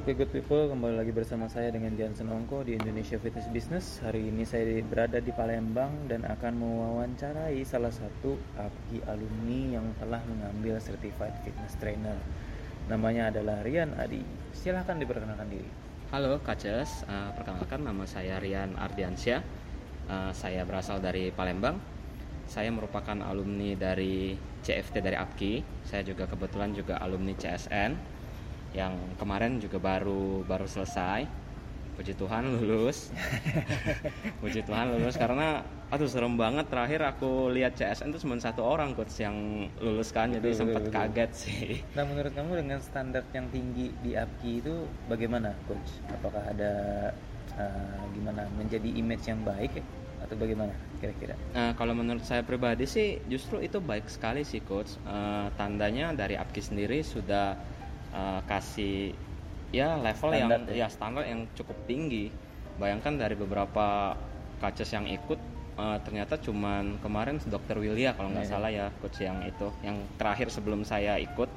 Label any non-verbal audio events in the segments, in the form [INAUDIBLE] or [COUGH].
Oke good people, kembali lagi bersama saya dengan Jansen Ongko di Indonesia Fitness Business. Hari ini saya berada di Palembang dan akan mewawancarai salah satu APKI alumni yang telah mengambil Certified Fitness Trainer. Namanya adalah Rian Adi. Silahkan diperkenalkan diri. Halo Kaces, uh, perkenalkan nama saya Rian Ardiansyah. Uh, Saya berasal dari Palembang. Saya merupakan alumni dari CFT dari APKI Saya juga kebetulan juga alumni CSN yang kemarin juga baru baru selesai puji Tuhan lulus [LAUGHS] puji Tuhan lulus karena aduh serem banget terakhir aku lihat CSN itu cuma satu orang coach yang lulus kan jadi sempat kaget sih nah menurut kamu dengan standar yang tinggi di APKI itu bagaimana coach apakah ada uh, gimana menjadi image yang baik ya? atau bagaimana kira-kira? Nah, kalau menurut saya pribadi sih justru itu baik sekali sih coach. Uh, tandanya dari APKI sendiri sudah uh, kasih ya level standard yang ya? ya standar yang cukup tinggi. Bayangkan dari beberapa kaces yang ikut uh, ternyata cuman kemarin dokter Willia kalau nggak yeah. salah ya coach yang itu yang terakhir sebelum saya ikut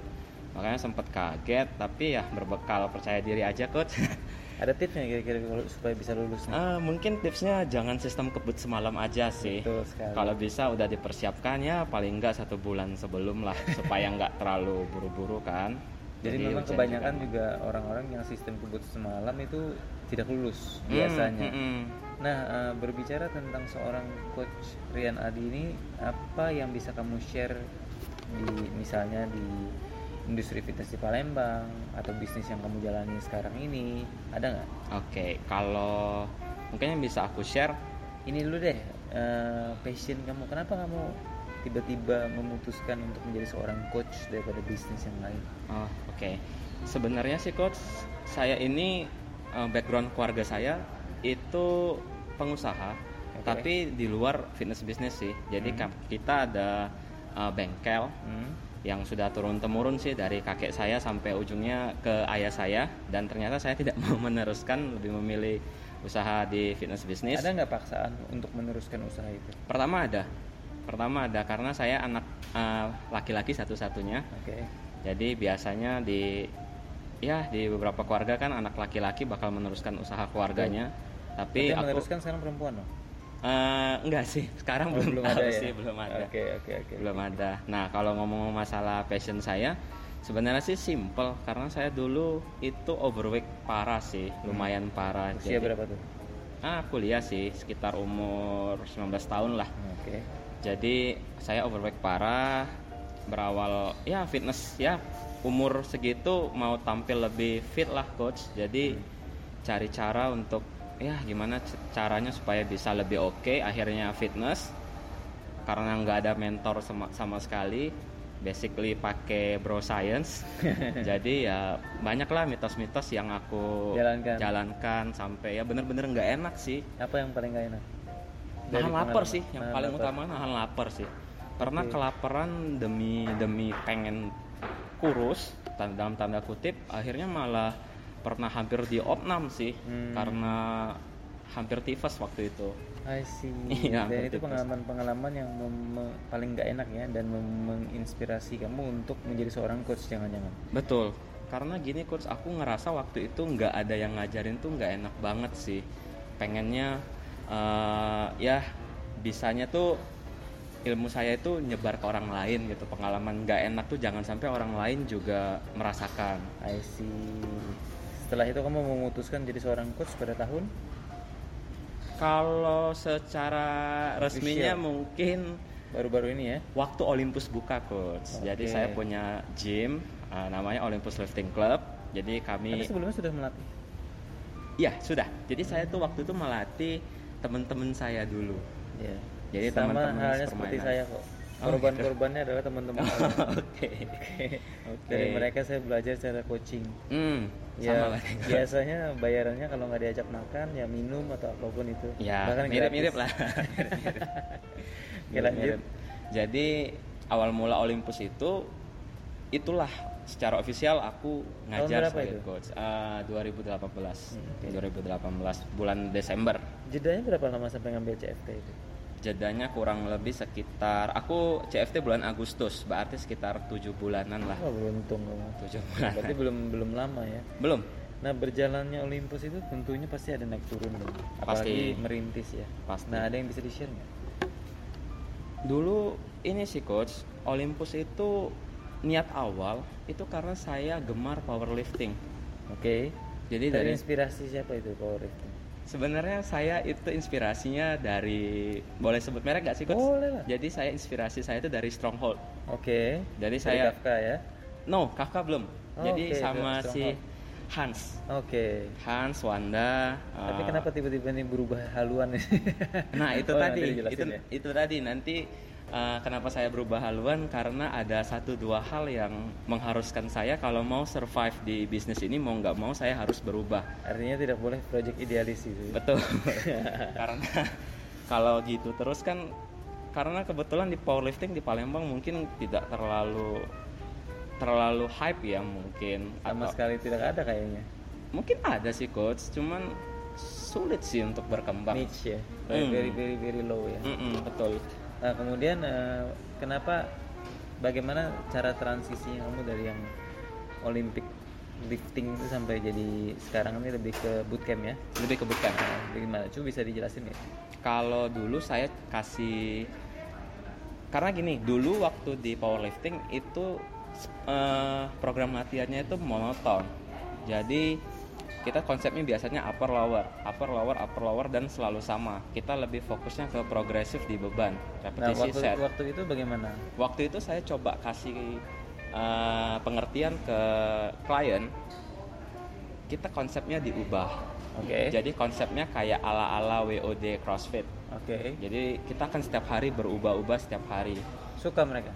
makanya sempat kaget tapi ya berbekal percaya diri aja coach [LAUGHS] ada tipsnya kira-kira supaya bisa lulus uh, mungkin tipsnya jangan sistem kebut semalam aja sih kalau bisa udah dipersiapkan ya paling nggak satu bulan sebelum lah supaya nggak terlalu buru-buru kan jadi, Jadi memang kebanyakan juga orang-orang yang sistem kebut semalam itu tidak lulus hmm, biasanya. Hmm, hmm. Nah, uh, berbicara tentang seorang coach Rian Adi ini, apa yang bisa kamu share di misalnya di industri fitness di Palembang atau bisnis yang kamu jalani sekarang ini, ada nggak? Oke, okay, kalau mungkin yang bisa aku share, ini dulu deh uh, passion kamu. Kenapa kamu tiba-tiba memutuskan untuk menjadi seorang coach daripada bisnis yang lain? Oh, oke. Okay. Sebenarnya sih coach, saya ini uh, background keluarga saya itu pengusaha, okay. tapi di luar fitness bisnis sih. Jadi hmm. kita ada uh, bengkel hmm. yang sudah turun temurun sih dari kakek saya sampai ujungnya ke ayah saya dan ternyata saya tidak [LAUGHS] mau meneruskan, lebih memilih usaha di fitness bisnis. Ada nggak paksaan untuk meneruskan usaha itu? Pertama ada, Pertama ada karena saya anak uh, laki-laki satu-satunya. Oke. Okay. Jadi biasanya di ya di beberapa keluarga kan anak laki-laki bakal meneruskan usaha keluarganya. Okay. Tapi Tapi aku meneruskan sekarang perempuan loh. Uh, enggak sih, [LAUGHS] sekarang oh, belum, belum ada ya? sih, belum ada. Oke, okay, oke, okay, oke. Okay. Belum ada. Nah, kalau ngomong masalah passion saya, sebenarnya sih simple karena saya dulu itu overweight parah sih, hmm. lumayan parah. Usia Jadi, berapa tuh? Ah, kuliah sih, sekitar umur 19 tahun lah. Oke. Okay jadi saya overweight parah berawal ya fitness ya. Umur segitu mau tampil lebih fit lah coach. Jadi hmm. cari cara untuk ya gimana caranya supaya bisa lebih oke okay. akhirnya fitness. Karena nggak ada mentor sama, sama sekali basically pakai bro science. [LAUGHS] Jadi ya banyak lah mitos-mitos yang aku jalankan, jalankan sampai ya bener-bener nggak -bener enak sih. Apa yang paling nggak enak nahan lapar sih yang nahan paling lapar. utama nahan lapar sih karena okay. kelaparan demi demi pengen kurus dalam tanda kutip akhirnya malah pernah hampir di opnam sih hmm. karena hampir tifus waktu itu. I see. [LAUGHS] Iya, dan itu pengalaman-pengalaman yang paling nggak enak ya dan menginspirasi kamu untuk menjadi seorang coach jangan-jangan. Betul. Karena gini coach, aku ngerasa waktu itu nggak ada yang ngajarin tuh nggak enak banget sih. Pengennya uh, ya bisanya tuh ilmu saya itu nyebar ke orang lain gitu. Pengalaman nggak enak tuh jangan sampai orang lain juga merasakan. I see. Setelah itu kamu memutuskan jadi seorang coach pada tahun? Kalau secara resminya mungkin baru-baru ini ya? waktu Olympus buka coach. Okay. jadi saya punya gym uh, namanya Olympus Lifting Club. Jadi kami tapi sebelumnya sudah melatih? Iya sudah. Jadi hmm. saya tuh waktu itu melatih teman-teman saya dulu. Ya. Jadi teman-teman halnya seperti saya kok. Oh, Korban-korbannya gitu. adalah teman-teman. Oke. Oke. Dari mereka saya belajar cara coaching. Hmm, ya, [LAUGHS] biasanya bayarannya kalau nggak diajak makan ya minum atau apa pun itu. Ya, Bahkan mirip-mirip lah. [LAUGHS] mirip-mirip. Jadi awal mula Olympus itu itulah secara ofisial aku ngajar sebagai itu? coach uh, 2018 hmm, okay. 2018 bulan Desember jedanya berapa lama sampai ngambil CFT itu jedanya kurang lebih sekitar aku CFT bulan Agustus berarti sekitar tujuh bulanan lah oh, beruntung tujuh bulan berarti belum belum lama ya belum Nah berjalannya Olympus itu tentunya pasti ada naik turun dong. Apalagi Pasti. merintis ya. Pasti. Nah ada yang bisa di share nggak? Dulu ini sih coach, Olympus itu niat awal itu karena saya gemar powerlifting. Oke. Jadi Dari dari inspirasi siapa itu powerlifting? sebenarnya saya itu inspirasinya dari boleh sebut merek gak sih coach? Boleh lah. Jadi saya inspirasi saya itu dari Stronghold. Oke. Jadi Dari saya- Kafka ya. No, kakak belum. Oh, Jadi oke, sama si. Hans. Oke. Hans, Wanda. Tapi eh, kenapa tiba-tiba ini berubah haluan? Nah itu Oh, tadi, nanti dijelasin itu ya. itu tadi nanti uh, kenapa saya berubah haluan karena ada satu dua hal yang mengharuskan saya kalau mau survive di bisnis ini mau nggak mau saya harus berubah. Artinya tidak boleh project idealis itu. Betul. [LAUGHS] karena kalau gitu terus kan karena kebetulan di powerlifting di Palembang mungkin tidak terlalu terlalu hype ya mungkin Sama atau sekali tidak ada kayaknya. mungkin ada sih coach cuman sulit sih untuk berkembang. Niche ya. Very, Hmm. very very very low ya. Mm-mm, betul. Nah, kemudian eh, kenapa bagaimana cara transisinya kamu dari yang Olympic lifting itu sampai jadi sekarang ini lebih ke bootcamp ya? Lebih ke bootcamp. Nah, bagaimana? Coba bisa dijelasin ya? Kalau dulu saya kasih karena gini, dulu waktu di powerlifting itu eh, program latihannya itu monoton. Jadi kita konsepnya biasanya upper lower, upper lower, upper lower dan selalu sama. Kita lebih fokusnya ke progresif di beban, Nah, repetisi waktu, set. waktu itu bagaimana? Waktu itu saya coba kasih eh, pengertian ke klien, kita konsepnya diubah. Oke. Jadi konsepnya kayak ala-ala WOD CrossFit. Oke. Jadi kita akan setiap hari berubah-ubah setiap hari. Suka mereka?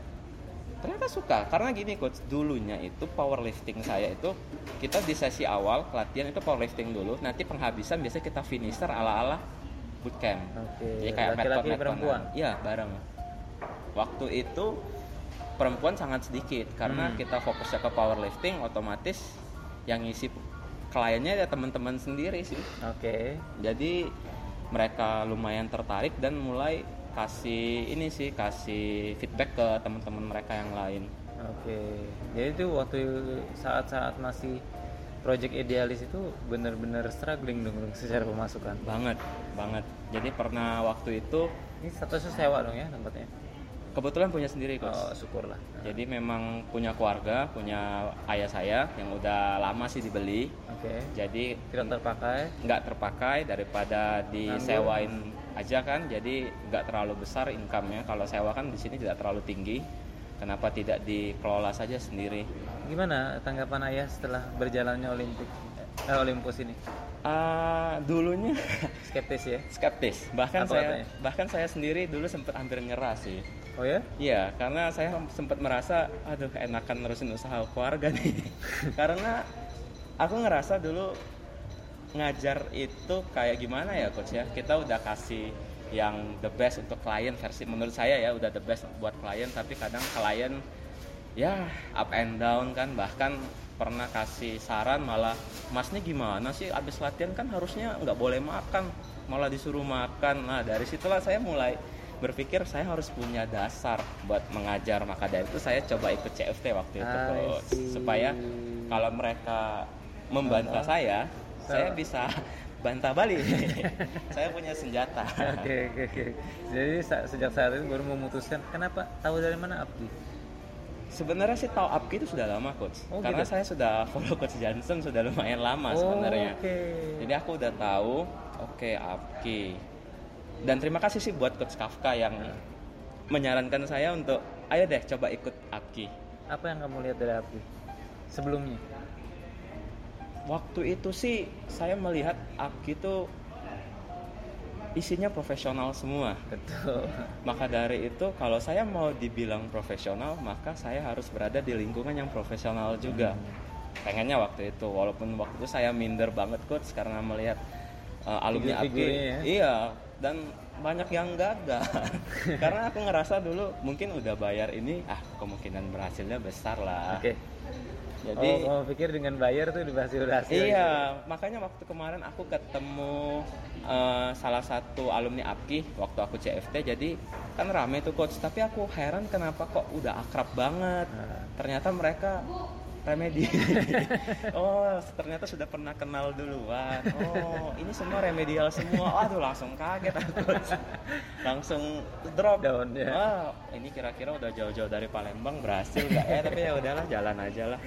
Ternyata suka karena gini coach dulunya itu powerlifting saya itu kita di sesi awal latihan itu powerlifting dulu nanti penghabisan biasanya kita finisher ala-ala bootcamp. Oke. Jadi kayak Laki-laki metode perempuan? Iya bareng. Waktu itu perempuan sangat sedikit karena Hmm. kita fokusnya ke powerlifting otomatis yang ngisi kliennya ya teman-teman sendiri sih. Oke. Jadi mereka lumayan tertarik dan mulai kasih ini sih kasih feedback ke teman-teman mereka yang lain. Oke. Jadi itu waktu saat-saat masih project idealis itu benar-benar struggling dong dong secara pemasukan. Banget, banget. Jadi pernah waktu itu Ini statusnya sewa dong ya tempatnya? kebetulan punya sendiri coach. Oh, syukurlah. Jadi memang punya keluarga, punya ayah saya yang udah lama sih dibeli. Oke. Jadi Tidak terpakai. nggak terpakai daripada disewain aja kan. Jadi nggak terlalu besar income-nya. Kalau sewa kan di sini tidak terlalu tinggi. Kenapa tidak dikelola saja sendiri? Gimana tanggapan ayah setelah berjalannya Olimpik eh, Olympus ini? Ah, dulunya [LAUGHS] Skeptis ya? skeptis. Bahkan Apa saya katanya? bahkan saya sendiri dulu sempat hampir nyerah sih. Oh ya? Iya, karena saya sempat merasa, aduh enakan nerusin usaha keluarga nih. [LAUGHS] karena aku ngerasa dulu ngajar itu kayak gimana ya coach ya? Kita udah kasih yang the best untuk klien versi menurut saya ya udah the best buat klien tapi kadang klien ya up and down kan. Bahkan pernah kasih saran malah mas ini gimana sih? Abis latihan kan harusnya nggak boleh makan malah disuruh makan. Nah dari situlah saya mulai berpikir saya harus punya dasar buat mengajar. Maka dari itu saya coba ikut CFT waktu itu coach supaya kalau mereka membantah saya saya bisa bantah balik [LAUGHS] saya punya senjata Oke oke oke. Jadi sejak saat itu baru memutuskan kenapa tahu dari mana Abdi? Sebenarnya sih tahu Apki itu sudah lama coach. Oh, Karena gitu? saya sudah [LAUGHS] follow coach Johnson sudah lumayan lama sebenarnya. Oh, Oke. Jadi aku udah tahu, oke Apki. Dan terima kasih sih buat coach Kafka yang menyarankan saya untuk ayo deh coba ikut Apki. Apa yang kamu lihat dari Abdi sebelumnya? Waktu itu sih saya melihat Apki itu isinya profesional semua. Betul. [LAUGHS] Maka dari itu kalau saya mau dibilang profesional, maka saya harus berada di lingkungan yang profesional juga. Pengennya waktu itu, walaupun waktu itu saya minder banget coach karena melihat uh, alumni Figur-figurnya ya? iya, dan banyak yang gagal. [LAUGHS] karena aku ngerasa dulu mungkin udah bayar ini, ah kemungkinan berhasilnya besar lah. Oke. Jadi oh, kamu pikir dengan bayar tuh berhasil berhasil? Iya, makanya waktu kemarin aku ketemu eh, salah satu alumni APKI waktu aku CFT, jadi kan rame tuh coach. Tapi aku heran kenapa kok udah akrab banget. Nah. Ternyata mereka remedi. [LAUGHS] Oh ternyata sudah pernah kenal duluan. Oh ini semua remedial semua. Aduh langsung kaget aku. [LAUGHS] Langsung drop. Down ya. Wah ini kira-kira udah jauh-jauh dari Palembang berhasil nggak ya? Tapi ya udahlah jalan aja lah.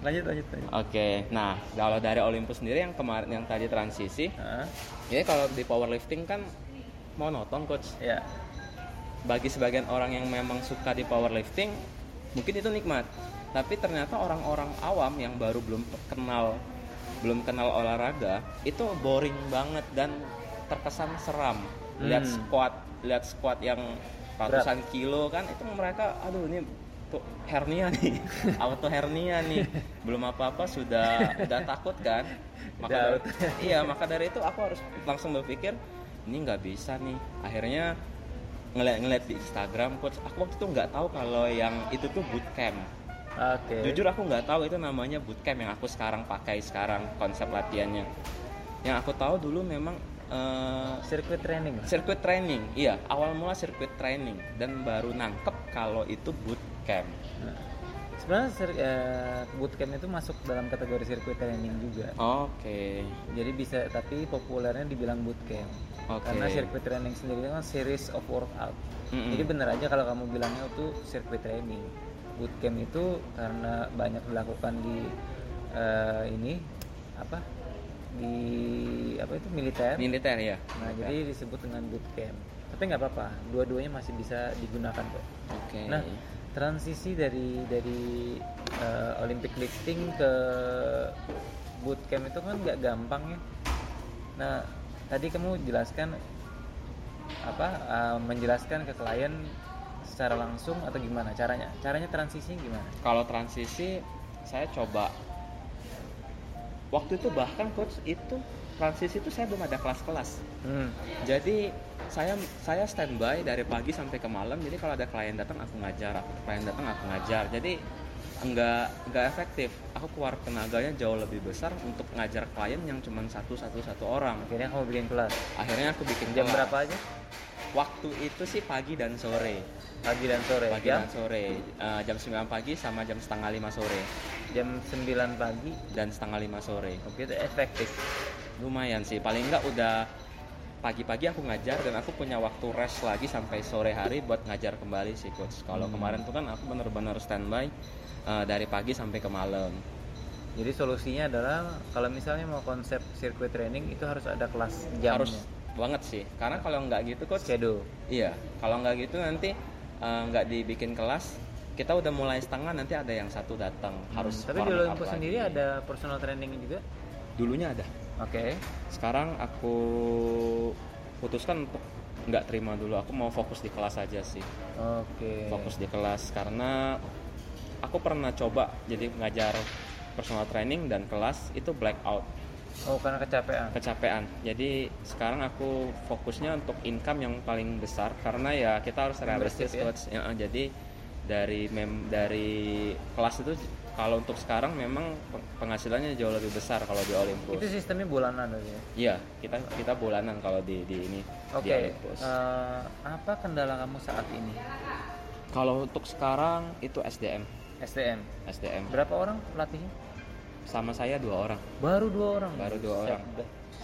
Lanjut lanjut, lanjut. oke nah kalau dari Olympus sendiri yang kemarin yang tadi transisi huh? ya kalau di powerlifting kan monoton coach. Ya bagi sebagian orang yang memang suka di powerlifting mungkin itu nikmat tapi ternyata orang-orang awam yang baru belum kenal belum kenal olahraga itu boring banget dan terkesan seram lihat hmm. squat lihat squat yang ratusan Berat. kilo kan itu mereka aduh ini tuh hernia nih [LAUGHS] auto hernia nih belum apa apa sudah udah takut kan maka dari, iya maka dari itu aku harus langsung berpikir ini nggak bisa nih akhirnya ngeliat-ngeliat di Instagram coach aku waktu itu nggak tahu kalau yang itu tuh bootcamp. Okay. Jujur aku nggak tahu itu namanya bootcamp yang aku sekarang pakai sekarang konsep latihannya. Yang aku tahu dulu memang uh, circuit training. Circuit training, iya. Awal mula circuit training dan baru nangkep kalau itu bootcamp. Nah, sebenarnya uh, bootcamp itu masuk dalam kategori circuit training juga. Oke. Okay. Jadi bisa tapi populernya dibilang bootcamp. Okay. Karena circuit training sendiri kan series of workout. Mm -hmm. Jadi bener aja kalau kamu bilangnya itu circuit training bootcamp itu karena banyak dilakukan di uh, ini apa? Di apa itu militer. Militer ya nah ya. jadi disebut dengan bootcamp tapi nggak apa-apa dua-duanya masih bisa digunakan kok. Oke. Okay. nah transisi dari dari uh, Olympic lifting ke bootcamp itu kan nggak gampang ya. Nah tadi kamu jelaskan apa uh, menjelaskan ke klien secara langsung atau gimana caranya? Caranya transisi gimana? Kalau transisi saya coba waktu itu bahkan coach itu transisi itu saya belum ada kelas-kelas. Hmm. Jadi saya saya standby dari pagi sampai ke malam. Jadi kalau ada klien datang aku ngajar, aku klien datang aku ngajar. Jadi enggak enggak efektif. Aku keluar tenaganya jauh lebih besar untuk ngajar klien yang cuma satu satu satu orang. Akhirnya kamu bikin kelas. Akhirnya aku bikin jam kelas. berapa aja? Waktu itu sih pagi dan sore. Pagi dan sore. Pagi jam? dan sore. Uh, jam 9 pagi sama jam setengah lima sore. Jam 9 pagi dan setengah lima sore. Oke, itu efektif. Lumayan sih. Paling enggak udah pagi-pagi aku ngajar dan aku punya waktu rest lagi sampai sore hari buat ngajar kembali sih coach. Kalau hmm. kemarin tuh kan aku bener-bener standby uh, dari pagi sampai ke malam. Jadi solusinya adalah kalau misalnya mau konsep sirkuit training itu harus ada kelas jamnya. Harus banget sih karena kalau nggak gitu kok schedule iya kalau nggak gitu nanti nggak uh, dibikin kelas kita udah mulai setengah nanti ada yang satu datang. Hmm, harus tapi di Olympus sendiri ada personal training juga? Dulunya ada. Oke. Okay. sekarang aku putuskan untuk nggak terima dulu. Aku mau fokus di kelas aja sih. Oke. Okay. fokus di kelas karena aku pernah coba jadi ngajar personal training dan kelas itu blackout Oh karena kecapean. Kecapean. Jadi sekarang aku fokusnya untuk income yang paling besar karena ya kita harus realistis ya? ya. Jadi dari mem dari kelas itu kalau untuk sekarang memang penghasilannya jauh lebih besar kalau di Olympus. Itu sistemnya bulanan ya? Iya, kita kita bulanan kalau di di ini Oke. Okay. Uh, apa kendala kamu saat ini? Kalau untuk sekarang itu SDM. SDM. SDM. Berapa orang pelatihnya? Sama saya dua orang. Baru dua orang? Baru dua orang.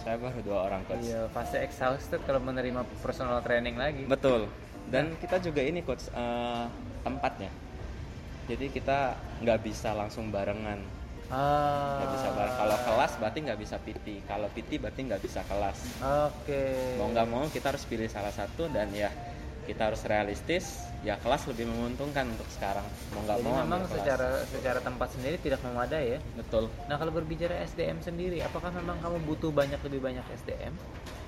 Saya baru dua orang coach. Iya pasti exhausted kalau menerima personal training lagi. Betul. Dan nah. kita juga ini coach uh, tempatnya. Jadi kita nggak bisa langsung barengan. Ah. nggak bisa bareng. Kalau kelas berarti nggak bisa PT kalau PT berarti nggak bisa kelas. Oke. Okay. mau nggak mau kita harus pilih salah satu dan ya kita harus realistis ya kelas lebih menguntungkan untuk sekarang. Mau nggak mau memang secara secara tempat sendiri tidak memadai ya. Betul. Nah kalau berbicara SDM sendiri apakah memang kamu butuh banyak lebih banyak SDM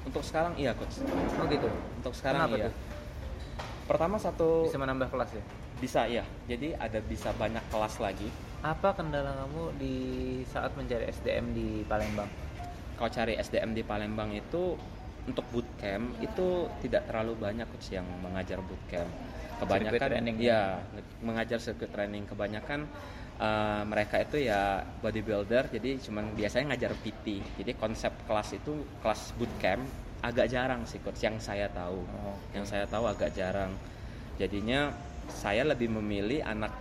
untuk sekarang iya coach. Oh gitu? Untuk sekarang Kenapa iya. tuh? pertama satu bisa menambah kelas ya? bisa iya. Jadi ada bisa banyak kelas lagi. Apa kendala kamu di saat mencari SDM di Palembang? Kalau cari SDM di Palembang itu untuk bootcamp itu tidak terlalu banyak coach yang mengajar bootcamp. Kebanyakan training ya? mengajar circuit training. Kebanyakan uh, mereka itu ya bodybuilder jadi cuman biasanya ngajar PT jadi konsep kelas itu kelas bootcamp agak jarang sih coach yang saya tahu. Oh, okay. yang saya tahu agak jarang. Jadinya saya lebih memilih anak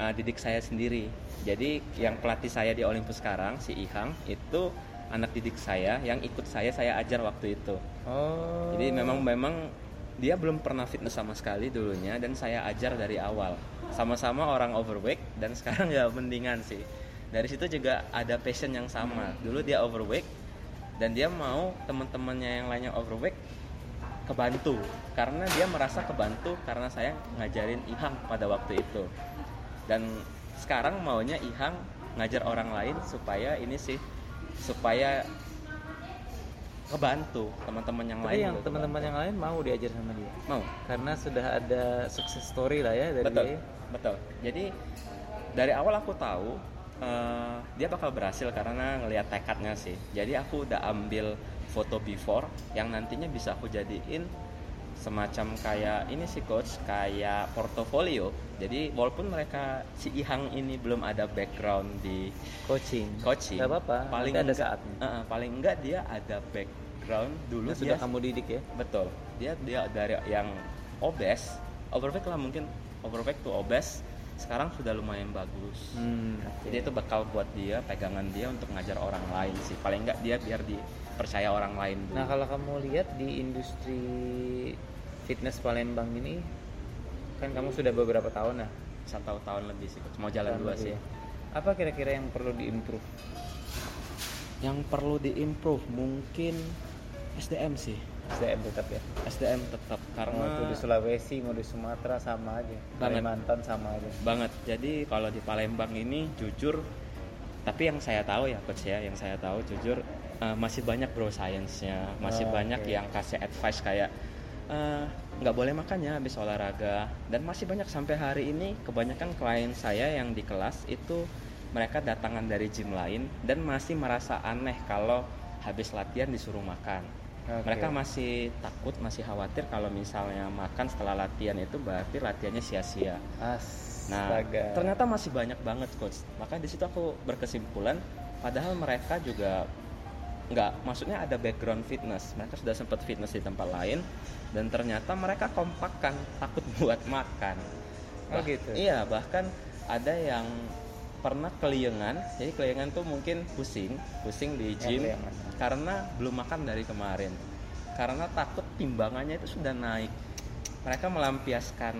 uh, didik saya sendiri. Jadi yang pelatih saya di Olympus sekarang si Ihang itu anak didik saya yang ikut saya saya ajar waktu itu oh. Jadi memang memang dia belum pernah fitness sama sekali dulunya dan saya ajar dari awal. Sama-sama orang overweight dan [LAUGHS] sekarang ya mendingan sih. Dari situ juga ada passion yang sama. Dulu dia overweight dan dia mau teman-temannya yang lainnya overweight kebantu. Karena dia merasa kebantu karena saya ngajarin Ihang pada waktu itu. Dan sekarang maunya Ihang ngajar orang lain supaya ini sih supaya kebantu teman-teman yang Tapi lain yang teman-teman yang lain mau diajar sama dia? Mau. Karena sudah ada sukses story lah ya dari betul dia. betul. Jadi dari awal aku tahu uh, dia bakal berhasil karena ngelihat tekadnya sih. Jadi aku udah ambil foto before yang nantinya bisa aku jadiin semacam kayak ini sih coach kayak portofolio. Jadi walaupun mereka si Ihang ini belum ada background di coaching. coaching Gak apa-apa. paling ada enggak, saatnya. Uh, paling enggak dia ada background dulu sudah kamu didik ya. Betul. Dia dia dari yang obes overweight lah mungkin. Overweight tuh obes sekarang sudah lumayan bagus. Hmm, okay. jadi itu bakal buat dia pegangan dia untuk ngajar orang lain sih. Paling enggak dia biar di percaya orang lain dulu. Nah kalau kamu lihat di industri fitness Palembang ini kan kamu sudah beberapa tahun ya? Satu tahun lebih sih, mau jalan dua sih. Ya. Apa kira-kira yang perlu diimprove? Yang perlu diimprove mungkin SDM sih. SDM tetap ya. SDM tetap karena mau itu di Sulawesi mau di Sumatera sama aja. Banget. Kalimantan sama aja. Banget. Jadi kalau di Palembang ini jujur tapi yang saya tahu ya coach ya, yang saya tahu jujur uh, masih banyak bro science-nya, masih oh, banyak okay. yang kasih advice kayak nggak uh, boleh makannya habis olahraga dan masih banyak sampai hari ini kebanyakan klien saya yang di kelas itu mereka datangan dari gym lain dan masih merasa aneh kalau habis latihan disuruh makan. Okay. Mereka masih takut, masih khawatir kalau misalnya makan setelah latihan itu berarti latihannya sia-sia. Nah, ternyata masih banyak banget coach. Maka di situ aku berkesimpulan, padahal mereka juga nggak maksudnya ada background fitness. Mereka sudah sempat fitness di tempat lain dan ternyata mereka kompak kan takut [LAUGHS] buat makan. Oh bah, gitu. iya bahkan ada yang pernah keliengan jadi keliengan tuh mungkin pusing pusing di gym ya, karena belum makan dari kemarin. Karena takut timbangannya itu sudah naik. Mereka melampiaskan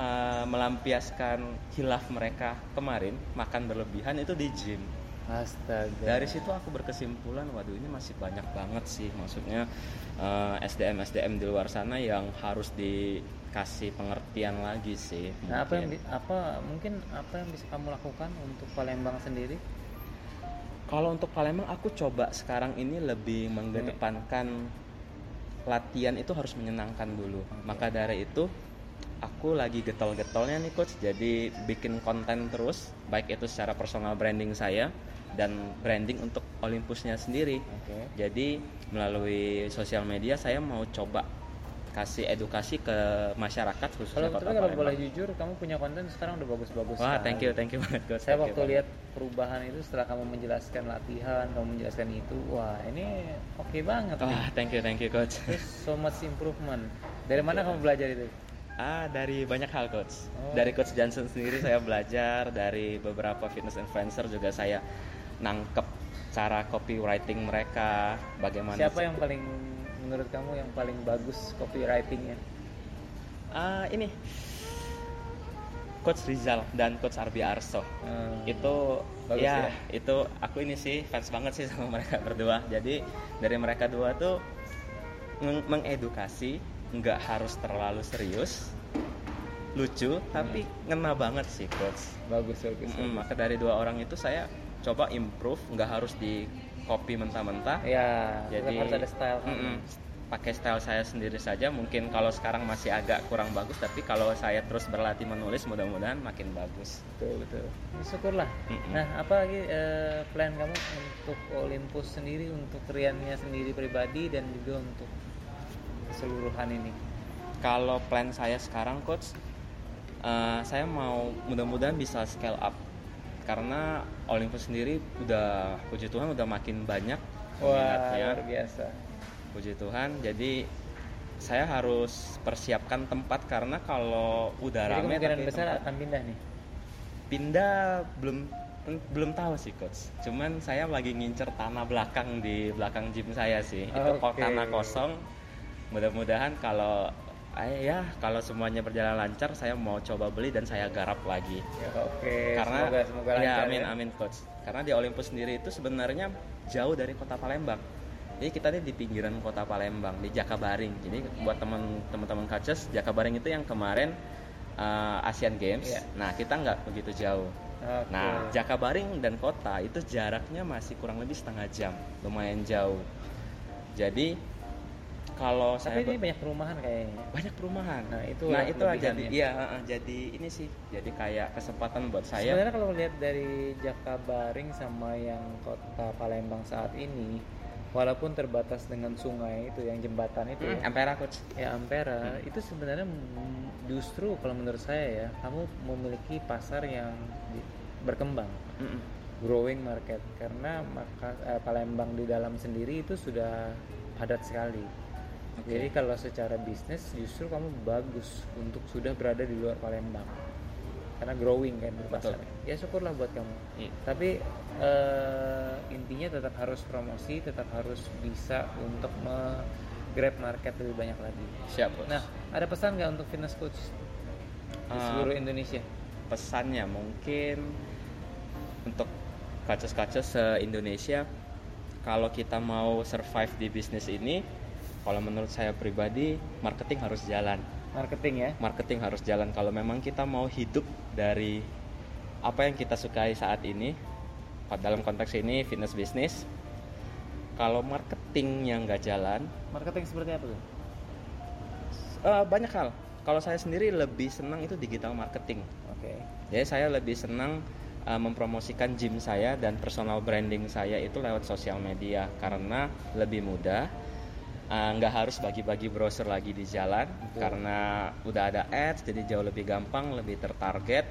uh, melampiaskan hilaf mereka kemarin makan berlebihan itu di gym Astaga. Dari situ aku berkesimpulan, waduh ini masih banyak banget sih, maksudnya uh, eh, SDM SDM di luar sana yang harus dikasih pengertian lagi sih. Nah, apa yang apa mungkin apa yang bisa kamu lakukan untuk Palembang sendiri? Kalau untuk Palembang aku coba sekarang ini lebih mengedepankan latihan itu harus menyenangkan dulu. Okay. Maka dari itu aku lagi getol-getolnya nih coach jadi bikin konten terus baik itu secara personal branding saya dan branding untuk Olympusnya sendiri. Okay. Jadi melalui sosial media saya mau coba kasih edukasi ke masyarakat khususnya kalau, kota kalau boleh jujur kamu punya konten sekarang udah bagus-bagus wah thank you thank you [LAUGHS] banget coach saya waktu lihat perubahan itu setelah kamu menjelaskan latihan kamu menjelaskan itu wah ini oke okay banget wah thank you thank you coach. Terus, so much improvement. [LAUGHS] Dari mana kamu belajar itu? Ah, dari banyak hal coach. Oh. Dari coach Johnson sendiri saya belajar, dari beberapa fitness influencer juga saya nangkep cara copywriting mereka bagaimana siapa yang paling menurut kamu yang paling bagus copywritingnya? Uh, ini. Coach Rizal dan Coach Arbi Arso. Hmm. itu bagus ya, ya? itu aku ini sih fans banget sih [LAUGHS] sama mereka berdua. Jadi dari mereka dua tuh mengedukasi nggak harus terlalu serius lucu hmm. tapi ngena banget sih coach. Bagus bagus, mm, maka dari dua orang itu saya coba improve nggak harus di copy mentah-mentah. Ya jadi harus ada style mm -mm, pakai style saya sendiri saja. Mungkin kalau sekarang masih agak kurang bagus tapi kalau saya terus berlatih menulis mudah-mudahan makin bagus. Betul betul. Syukurlah. -mm. nah apa lagi uh, plan kamu untuk Olympus sendiri untuk Riannya sendiri pribadi dan juga untuk keseluruhan ini? Kalau plan saya sekarang coach uh, saya mau mudah-mudahan bisa scale up karena Olympus sendiri udah puji Tuhan udah makin banyak Wah, luar biasa. Puji Tuhan. Jadi saya harus persiapkan tempat karena kalau udah Jadi rame kemungkinan besar tempat, akan pindah nih. pindah belum belum tahu sih coach. Cuman saya lagi ngincer tanah belakang di belakang gym saya sih. Itu Oke. tanah kosong. Mudah-mudahan kalau ya kalau semuanya berjalan lancar, saya mau coba beli dan saya garap lagi. Ya, oke. Karena semoga semoga ya lancar amin ya. amin coach. Karena di Olympus sendiri itu sebenarnya jauh dari kota Palembang. Jadi kita nih di pinggiran kota Palembang di Jakabaring. Jadi buat teman teman-teman coaches, Jakabaring itu yang kemarin uh, Asian Games. Iya. Nah kita nggak begitu jauh. Oke. Nah, Jakabaring dan kota itu jaraknya masih kurang lebih setengah jam, lumayan jauh. Jadi kalau Tapi saya ini banyak perumahan kayaknya. banyak perumahan. Nah, itu nah itu aja kelebihannya. iya heeh, jadi ini sih jadi kayak kesempatan buat saya. Sebenarnya kalau lihat dari Jakabaring sama yang kota Palembang saat ini, walaupun terbatas dengan sungai itu yang jembatan itu Hmm, ya, Ampera coach. ya Ampera, itu sebenarnya justru kalau menurut saya ya, kamu memiliki pasar yang berkembang, Mm-mm. growing market karena maka eh, Palembang di dalam sendiri itu sudah padat sekali. Oke. Jadi kalau secara bisnis justru kamu bagus untuk sudah berada di luar Palembang karena growing kan Betul. pasarnya. Ya syukurlah buat kamu. Iya. Tapi eh, intinya tetap harus promosi, tetap harus bisa untuk grab market lebih banyak lagi. Siap bos. Nah, ada pesan nggak untuk fitness coach di Ah. seluruh Indonesia? pesannya mungkin untuk kaces-kaces se Indonesia kalau kita mau survive di bisnis ini kalau menurut saya pribadi marketing harus jalan Marketing ya. marketing harus jalan kalau memang kita mau hidup dari apa yang kita sukai saat ini dalam konteks ini fitness bisnis kalau marketing yang nggak jalan Marketing seperti apa tuh? eh, banyak hal kalau saya sendiri lebih senang itu digital marketing Oke. Jadi saya lebih senang uh, mempromosikan gym saya dan personal branding saya itu lewat sosial media karena lebih mudah. Uh, nggak harus bagi-bagi browser lagi di jalan Betul. karena udah ada ads jadi jauh lebih gampang, lebih tertarget,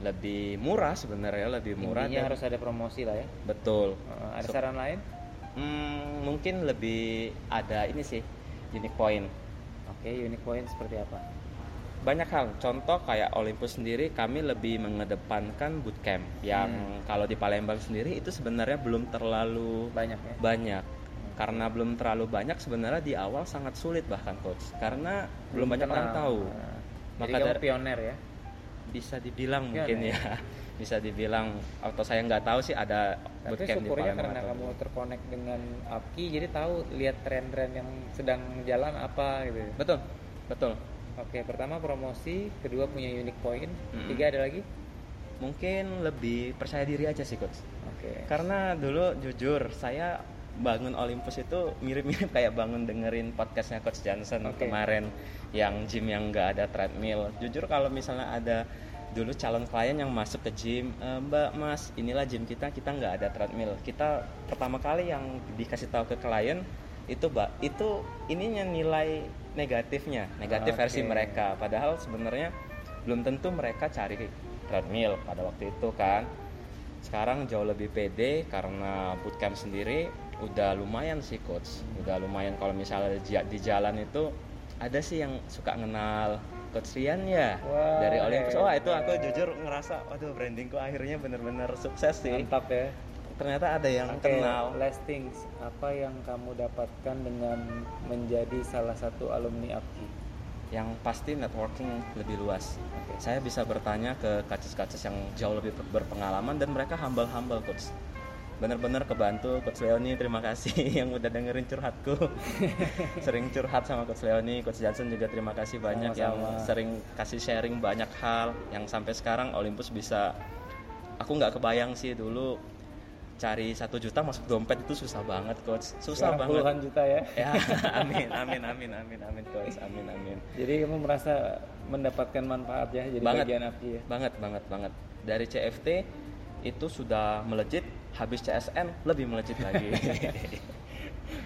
lebih murah sebenarnya lebih murah Intinya dan harus ada promosi lah ya. betul. Eh, ada So- saran lain? Hmm, mungkin lebih ada ini sih unique point. Oke, unique point seperti apa? banyak hal contoh kayak Olympus sendiri kami lebih mengedepankan bootcamp yang Hmm. kalau di Palembang sendiri itu sebenarnya belum terlalu Banyak ya. banyak karena belum terlalu banyak sebenarnya di awal sangat sulit bahkan coach karena belum, banyak orang tahu Nah, Maka Jadi dari- pioner ya. bisa dibilang Pioner. mungkin ya [LAUGHS] bisa dibilang atau saya nggak tahu sih ada Tapi bootcamp di syukurnya Palembang karena atau kamu belum. terkonek dengan Apki, jadi tahu lihat tren-tren yang sedang jalan apa gitu. betul betul Oke, pertama promosi, kedua punya unique point, Mm-mm. tiga ada lagi. mungkin lebih percaya diri aja sih coach Oke. Karena dulu jujur saya bangun Olympus itu mirip-mirip [LAUGHS] kayak bangun dengerin podcastnya Coach Johnson Oke. kemarin yang gym yang nggak ada treadmill. Jujur kalau misalnya ada dulu calon klien yang masuk ke gym, "E, Mbak Mas inilah gym kita kita nggak ada treadmill. Kita pertama kali yang dikasih tahu ke klien itu mbak itu ininya nilai negatifnya negatif Oke. versi mereka padahal sebenarnya belum tentu mereka cari treadmill pada waktu itu kan sekarang jauh lebih pede karena bootcamp sendiri udah lumayan sih coach udah lumayan kalau misalnya di, jalan itu ada sih yang suka kenal coach Rian ya Wah, dari Olympus wah itu aku hebat. jujur ngerasa waduh brandingku akhirnya bener-bener sukses sih Mantap ya. ternyata ada yang Oke, kenal last things, apa yang kamu dapatkan dengan menjadi salah satu alumni Apki? yang pasti networking lebih luas Oke. saya bisa bertanya ke kacis-kacis yang jauh lebih berpengalaman dan mereka humble-humble coach bener-bener kebantu coach Leoni. Terima kasih [LAUGHS] yang udah dengerin curhatku. [LAUGHS] Sering curhat sama coach Leoni. Coach Johnson juga terima kasih banyak yang Sama-sama. sering kasih sharing banyak hal yang sampai sekarang Olympus bisa aku nggak kebayang sih dulu cari satu juta masuk dompet itu susah banget coach. Susah Sekarang banget. puluhan juta ya. [LAUGHS] ya amin amin amin amin amin coach. Amin amin. Jadi kamu merasa mendapatkan manfaat ya jadi Banget. bagian Apki ya. banget banget banget. Dari CFT itu sudah melejit habis CSN lebih melejit lagi [LAUGHS]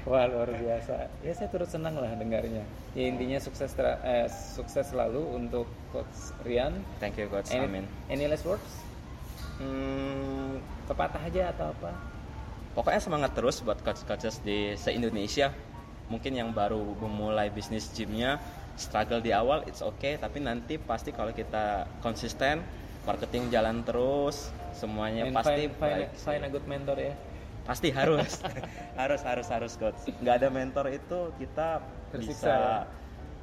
Wah luar biasa. Ya saya turut senang lah dengarnya. Ya intinya sukses ter- eh, sukses selalu untuk Coach Rian. thank you coach Any, amin any last words? Hmm, Pepatah aja atau apa? pokoknya semangat terus buat coach-coaches di se Indonesia mungkin yang baru memulai bisnis gymnya struggle di awal it's okay tapi nanti pasti kalau kita konsisten marketing jalan terus semuanya And pasti find, find, find a good mentor ya. Pasti harus. [LAUGHS] Harus harus harus coach. Nggak ada mentor itu kita Tersiksa bisa ya?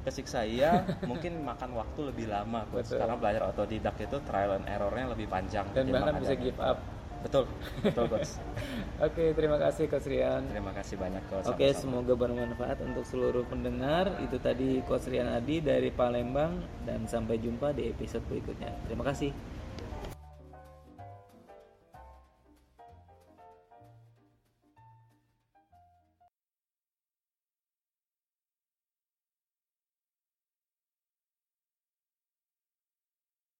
kesiksa iya. Mungkin makan waktu lebih lama coach. Betul. karena belajar otodidak itu trial and errornya lebih panjang dan bahkan bisa give up. Betul betul coach. [LAUGHS] Oke terima kasih coach Rian. Terima kasih banyak coach. Oke semoga bermanfaat untuk seluruh pendengar. Itu tadi coach Rian Adi dari Palembang dan sampai jumpa di episode berikutnya. Terima kasih